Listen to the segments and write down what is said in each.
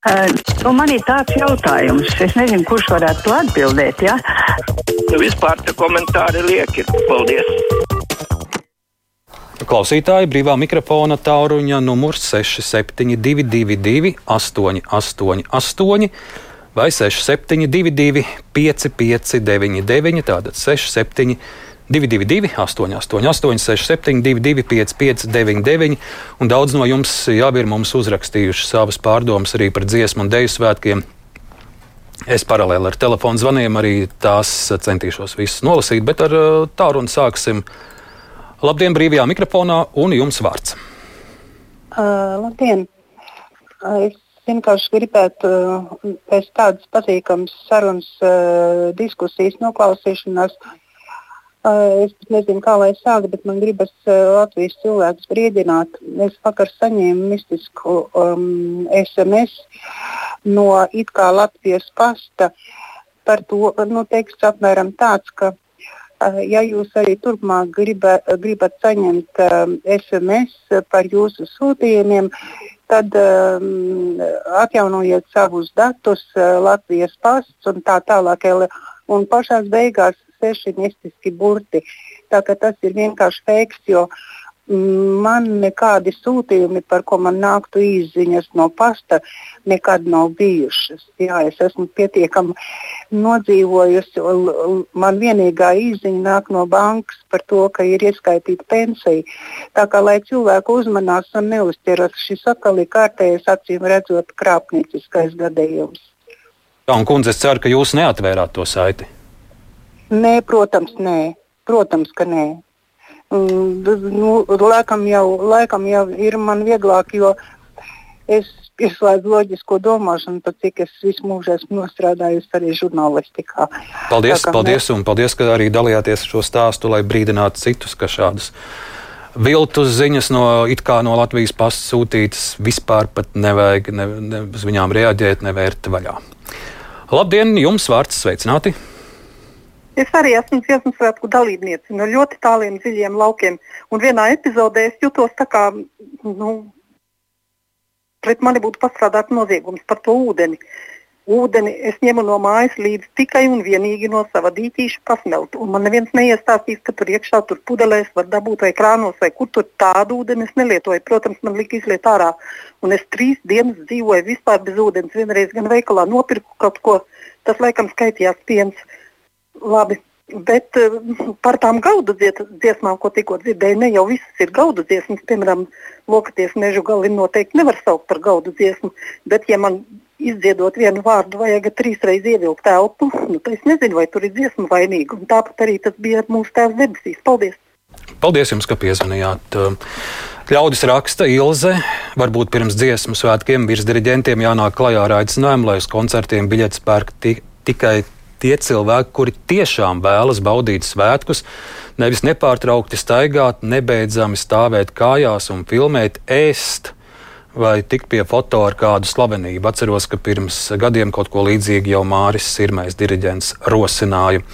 Uh, nu man ir tāds jautājums, es nezinu, kurš varētu to atbildēt. Ja? Nu, vispār tie komentāri lieki. Paldies! Klausītāji brīvā mikrofona tāluņa numurs 6722, 888, vai 6722, 559, tātad 67. 222, 888, 672, 559, un daudz no jums jau ir mums uzrakstījuši savas pārdomas arī par dziesmu un dēļu svētkiem. Es paralēli ar telefonu zvaniem arī tās centīšos visas nolasīt, bet ar uh, tālruni sāksim. Labdien, brīvajā mikrofonā, un jums vārds. Uh, labdien! Uh, es vienkārši gribētu uh, pēc tādas patīkamas sarunas, uh, diskusijas noklausīšanās uh, Es nezinu, kā lai sāktu, bet man gribas Latvijas cilvēkus brīdināt. Es vakar saņēmu mistisku um, SMS no it kā Latvijas pasta par to, nu, teiks apmēram tāds, ka ja jūs arī turpmāk griba, gribat saņemt um, SMS par jūsu sūtījumiem, tad um, atjaunojiet savus datus, uh, Latvijas pasts un tā tālāk. Un pašās beigās seši mistiski burti. Tā, tas ir vienkārši feiks, jo mm, man nekādi sūtījumi, par ko man nāktu izziņas no pasta, nekad nav bijušas. Jā, es esmu pietiekami nodzīvojusi. Man vienīgā izziņa nāk no bankas par to, ka ir ieskaitīta pensija. Tā kā lai cilvēku uzmanās un neuzķeras, šis atkal ir kārtējais acīm redzot krāpnieciskais gadījums. Jā, un kundze, es ceru, ka jūs neatvērāt to saiti. Nē, protams, nē. Protams, ka nē. Mm, nu, laikam, jau, laikam jau ir man vieglāk, jo es pieslēdzu loģisko domāšanu, pat cik es visu mūžu esmu nostrādājusi arī žurnālistikā. Paldies, kā, paldies, ne... un paldies, ka arī dalījāties šo stāstu, lai brīdinātu citus, ka šādas viltus ziņas no, no Latvijas pasas sūtītas vispār nevajag ne, ne, uz viņām reaģēt, nevērt vaļā. Labdien, jums vārds sveicināti! Es arī esmu dziesmu svētku dalībniece no ļoti tāliem dziļiem laukiem. Un vienā epizodē es jutos tā kā nu, pret mani būtu pastrādāts noziegums par to ūdeni. Ūdeni es ņemu no mājas līdzi tikai un vienīgi no sava dīķīša pasmelt. Un man neviens neiestāstīs, ka tur iekšā tur pudelēs var dabūt vai krānos vai kur tur tādu ūdeni es nelietoju. Protams, man lika izliet ārā. Un es trīs dienas dzīvoju vispār bez ūdens. Vienreiz gan veikalā nopirku kaut ko, tas laikam skaitījās piens. Labi. Bet uh, par tām gaudu dziesmām, ko tikko dzirdēju, ne jau visas ir gaudu dziesmas. Piemēram, Lokaties mežu gali noteikti nevar saukt par gaudu dziesmu. Bet, ja man izdziedot vienu vārdu, vajag trīsreiz ievilkt telpu, nu, tad es nezinu, vai tur ir dziesma vainīga. Un tāpat arī tas bija mūsu tēvs debesīs. Paldies! Paldies jums, ka piezvanījāt! Ļaudis raksta, Ilze, varbūt pirms dziesmu svētkiem virsdiriģentiem jānāk klajā ar aicinājumu, lai uz koncertiem biļetes pērk tikai tie cilvēki, kuri tiešām vēlas baudīt svētkus, nevis nepārtraukti staigāt, nebeidzami stāvēt kājās un filmēt, ēst vai tikt pie foto ar kādu slavenību. Atceros, ka pirms gadiem kaut ko līdzīgu jau Māris Sirmais diriģents rosināja.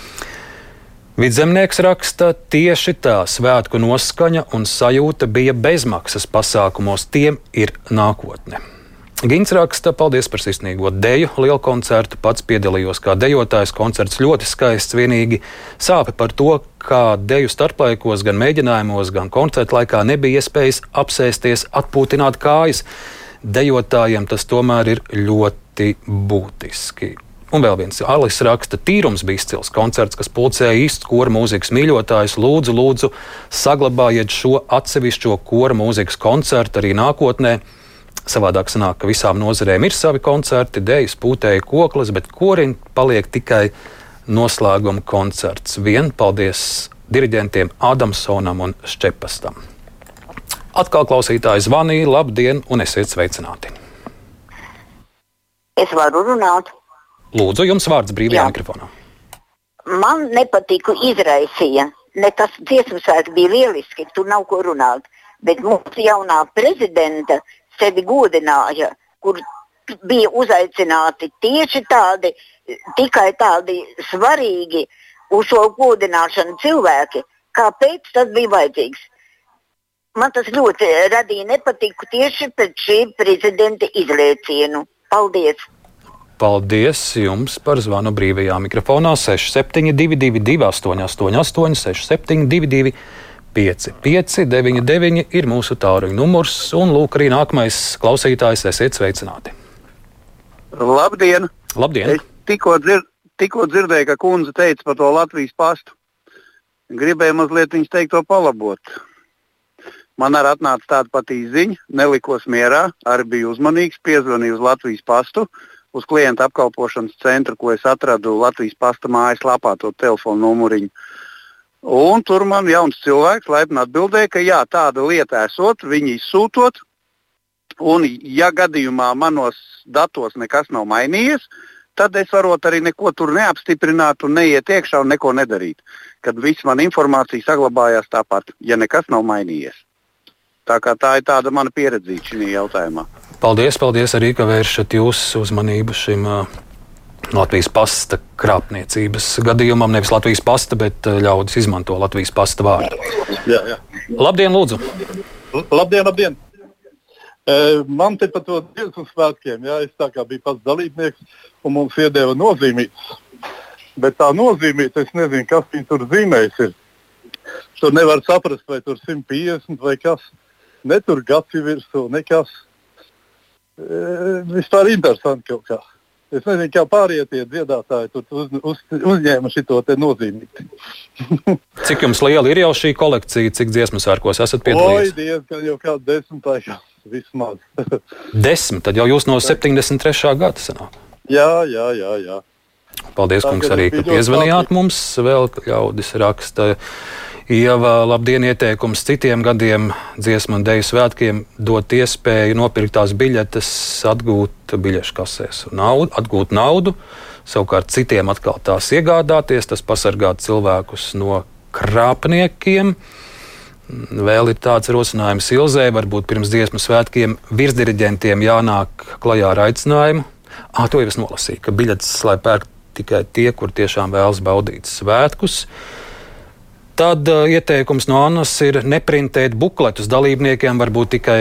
Vidzemnieks raksta, tieši tā svētku noskaņa un sajūta bija bezmaksas pasākumos, tiem ir nākotne. Gins raksta, paldies par sirsnīgo deju, lielu koncertu. Pats piedalījos kā dejotājs. Koncerts ļoti skaists. Vienīgi sāpe par to, kā deju starplaikos, gan mēģinājumos, gan koncerta laikā nebija iespējas apsēsties, atpūtināt kājas. Dejotājiem tas tomēr ir ļoti būtiski. Un vēl viens Alis raksta, tīrums bija izcils koncerts, kas pulcēja īstu kora mūzikas mīļotājus. Lūdzu, lūdzu, saglabājiet šo atsevišķo kora mūzikas koncertu arī nākotnē. Savādāk sanāk, ka visām nozarēm ir savi koncerti, dēļas, pūtēji, koklis, bet korim paliek tikai noslēguma koncerts. Vien paldies diriģentiem Adamsonam un Šķepastam. Atkal klausītāji zvanīja, labdien, un esiet sveicināti! Es varu runāt. Lūdzu, jums vārds brīvajā Jā. mikrofonā. Man nepatika izraisīja. Ne tas dziesmu svēts bija lieliski, tur nav ko runāt. Bet mūsu jaunā prezidenta sevi godināja, kur bija uzaicināti tieši tādi, tikai tādi svarīgi uz šo godināšanu cilvēki. Kāpēc tas bija vajadzīgs? Man tas ļoti radīja nepatiku tieši pēc šī prezidenta izliecienu. Paldies! Paldies jums par zvanu brīvajā mikrofonā 6722, 888, 672, 5599 ir mūsu tāruņa numurs. Un lūk, arī nākamais klausītājs, esiet sveicināti. Labdien! Labdien! Es tikko, dzir tikko dzirdēju, ka kundze teica par to Latvijas pastu. Gribēju mazliet viņas teikto palabot. Man arī atnāca tāda pati ziņa, nelikos mierā, arī biju uzmanīgs, piezvanīju uz Latvijas pastu, uz klienta apkalpošanas centru, ko es atradu Latvijas pasta mājaslapā, to telefonu numuriņu. Un tur man jauns cilvēks laipni atbildēja, ka jā, tāda lieta esot, viņi izsūtot. Un, ja gadījumā manos datos nekas nav mainījies, tad es varu arī neko tur neapstiprināt un neiet iekšā un neko nedarīt. Kad viss man informācija saglabājās tāpat, ja nekas nav mainījies. Tā, tā ir tāda mana pieredze šajā jautājumā. Paldies, paldies arī, ka vēršat jūsu uzmanību šim uh, Latvijas pasta krāpniecības gadījumam. Nevis Latvijas pasta, bet uh, ļaudis izmanto Latvijas pasta vārdu. Jā, jā. Labdien, lūdzu! Labdien, labdien! Man te par to dziesmu svētkiem, jā, es tā kā biju pats dalībnieks, un mums iedeva nozīmītas. Bet tā nozīmīta, es nezinu, kas viņa tur zīmēs. Ir. Tur nevar saprast, vai tur 150 vai kas. Ne tur gads ir virsū, nekas. E, vispār interesanti kaut kā. Es nezinu, kā pārējie dziedātāji tur uz, uz, uzņēma šo nozīmību. cik jums liela ir jau šī kolekcija, cik dziesmu sērkos esat piedalījies? Oi, diezgan jau kāda desmitā vismaz. Desmit, tad jau jūs no 73. gada sanāk. Jā, jā, jā. jā. Paldies, Tā, kungs, arī, ka piezvanījāt mums. Vēl ļaudis raksta. Ieva, labdien, ieteikums citiem gadiem, dziesmu un dēļu svētkiem dot iespēju nopirkt tās biļetes, atgūt biļešu kasēs, naudu, atgūt naudu, savukārt citiem atkal tās iegādāties. Tas pasargāt cilvēkus no krāpniekiem. Vēl ir tāds rosinājums Ilzē, varbūt pirms dziesmu svētkiem virsdiriģentiem jānāk klajā ar aicinājumu. Ah, to jau es nolasīju, ka biļetes lai pērk tikai tie, kur tiešām vēlas baudīt svētkus. Tad uh, ieteikums no Annas ir neprintēt bukletus dalībniekiem, varbūt tikai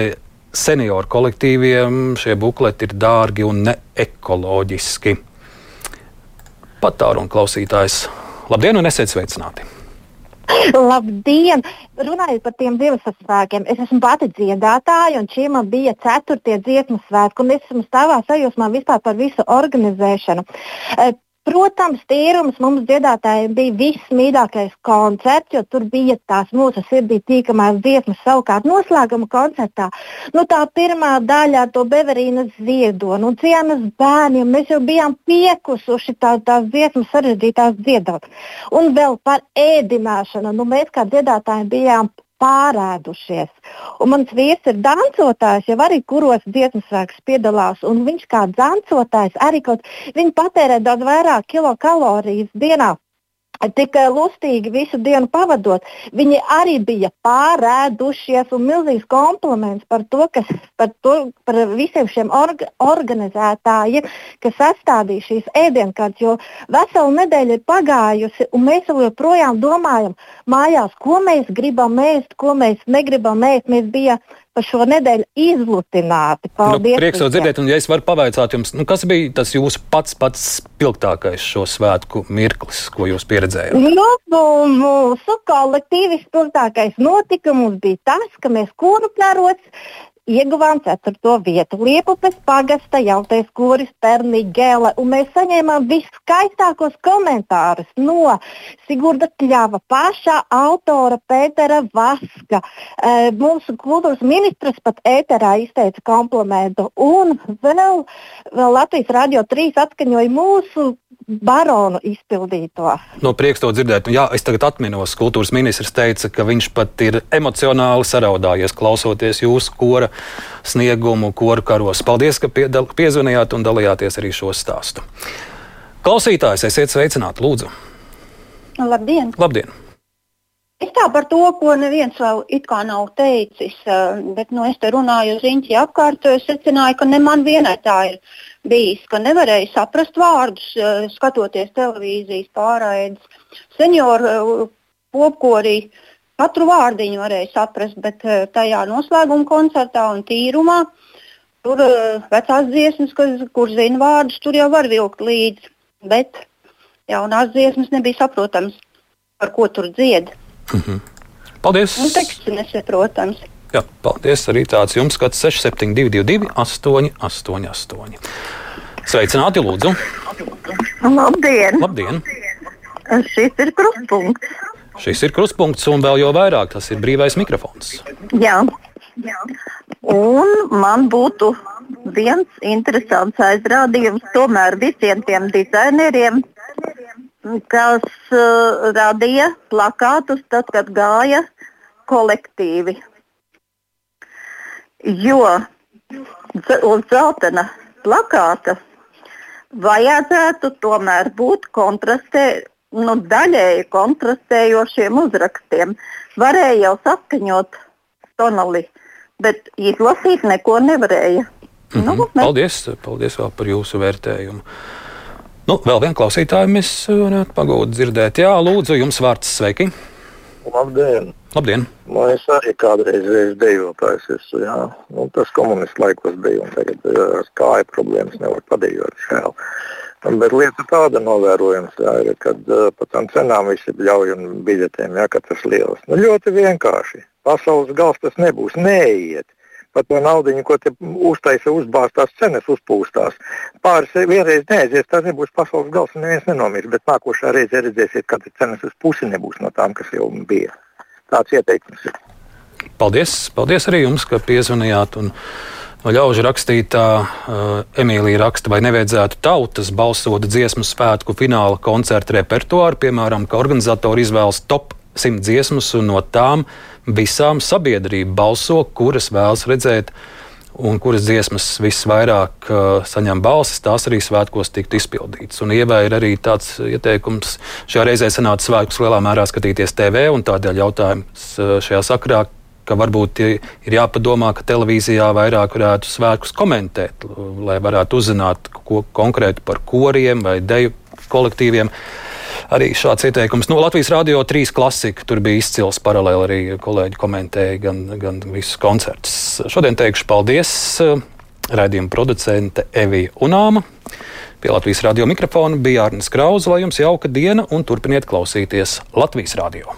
senioru kolektīviem. Šie bukleti ir dārgi un neekoloģiski. Pat tā runa klausītājs. Labdien un esiet sveicināti! Labdien! Runājot par tiem dziesmu svētkiem, es esmu pati dziedātāja, un šie man bija ceturtie dziesmu svētki, un es esmu stāvā sajūsmā vispār par visu organizēšanu. Protams, tīrums mums dziedātājiem bija vismīļākais koncerts, jo tur bija tās mūsu sirdī tīkamās dziesmas. Savukārt noslēguma koncertā nu, tā pirmā daļa ar to Beverīnas ziedonu un cienas bērniem mēs jau bijām piekusuši tā, tās dziesmas sarežģītās dziedot. Un vēl par ēdināšanu. Nu, mēs kā dziedātāji bijām pārēdušies. Un mans vīrs ir dancotājs, jau arī kuros dziesmu svēks piedalās. Viņš kā dancotājs arī kaut viņa patērē daudz vairāk kilokalorijas dienā tik lustīgi visu dienu pavadot. Viņi arī bija pārēdušies un milzīgs kompliments par to, kas, par, to, par visiem šiem orga, organizētājiem, kas sastādīja šīs ēdienkartes, jo vesela nedēļa ir pagājusi un mēs joprojām domājam mājās, ko mēs gribam ēst, ko mēs negribam ēst. Mēs bijām par šo nedēļu izlutināti. Paldies! Nu, prieks to dzirdēt, un ja es varu pavaicāt jums, nu, kas bija tas jūsu pats pats spilgtākais šo svētku mirklis, ko jūs pieredzējāt? Nu, nu, mūsu kolektīvi spilgtākais notikums bija tas, ka mēs kūru pļarots ieguvām 4. vietu. Liepupes pagasta jautais koris Perni Gēle, un mēs saņēmām viskaistākos komentārus no Sigurda Kļava, pašā autora Pētera Vaska. E, mūsu kultūras ministrs pat ēterā izteica komplimentu, un vēl, vēl Latvijas Radio 3 atskaņoja mūsu baronu izpildīto. No prieks to dzirdēt. Jā, es tagad atminos, kultūras ministrs teica, ka viņš pat ir emocionāli saraudājies klausoties jūsu kora sniegumu, koru karos. Paldies, ka piedal, piezvanījāt un dalījāties arī šo stāstu. Klausītājs, esiet sveicināti, lūdzu. Labdien! Labdien. Es tā par to, ko neviens vēl it kā nav teicis, eh, bet nu, es te runāju uz īņķi apkārt, es secināju, ka ne man vienai tā ir bijis, ka nevarēja saprast vārdus, eh, skatoties televīzijas pārraides. Senioru eh, popkorī katru vārdiņu varēja saprast, bet eh, tajā noslēguma koncertā un tīrumā tur vecās dziesmas, kas, kur zina vārdus, tur jau var vilkt līdzi. Bet jaunās dziesmas nebija saprotams, par ko tur dzied. Mm -hmm. Paldies! Un teksts nesaprotams. Jā, paldies arī tāds jums, kāds 6722, 888. Sveicināti, lūdzu! Labdien! Labdien. Šis ir krustpunkts. Šis ir krustpunkts, un vēl jau vairāk tas ir brīvais mikrofons. Jā. Un man būtu viens interesants aizrādījums tomēr visiem tiem dizaineriem, kas uh, radīja plakātus tad, kad gāja kolektīvi. Jo uz zeltaina plakāta vajadzētu tomēr būt kontrastē, nu, daļēji kontrastējošiem uzrakstiem. Varēja jau saskaņot tonali, bet izlasīt neko nevarēja. Mm -hmm. nu, paldies, paldies vēl par jūsu vērtējumu. Nu, vēl vienu klausītāju mēs varētu pagūt dzirdēt. Jā, lūdzu, jums vārds sveiki. Labdien! Labdien. Nu, es arī kādreiz esmu dejotājs. Esmu, jā. nu, tas komunistu laikos bija un tagad ar kāju problēmas nevar padējot. Šēl. Bet lieta tāda novērojams, jā, ir, kad uh, par tām cenām visi ļauj un biļetēm, jā, ka tas liels. Nu, ļoti vienkārši. Pasaules gals tas nebūs. Neiet par to naudu, ko te uztaisa, uzbāztās cenas, uzpūstās. Pāris vienreiz neaizies, tas nebūs pasaules gals, un neviens nenomirs. Bet nākošā reize redzēsiet, ka cenas uz pusi nebūs no tām, kas jau bija. Tāds ieteikums ir. Paldies, paldies arī jums, ka piezvanījāt. Un... No ļaužu rakstītā uh, Emīlija raksta, vai nevajadzētu tautas balsot dziesmu svētku fināla koncerta repertuāru, piemēram, ka organizatori izvēlas top simt dziesmas, un no tām visām sabiedrība balso, kuras vēlas redzēt. Un kuras dziesmas visvairāk uh, saņem balsis, tās arī svētkos tiktu izpildītas. Un ievai ir arī tāds ieteikums. Šajā reizē sanāca svētkus lielā mērā skatīties TV, un tādēļ jautājums uh, šajā sakrā, ka varbūt ir jāpadomā, ka televīzijā vairāk varētu svētkus komentēt, lai varētu uzzināt ko konkrētu par koriem vai deju kolektīviem. Uh, arī šāds ieteikums. No nu, Latvijas Rādio 3 klasika tur bija izcils paralēli arī kolēģi komentēja gan, gan visus koncertus. Šodien teikšu paldies eh, raidījuma producente Evija Unāma. Pie Latvijas radio mikrofona bija Arnēs Krausa, lai jums jauka diena un turpiniet klausīties Latvijas radio.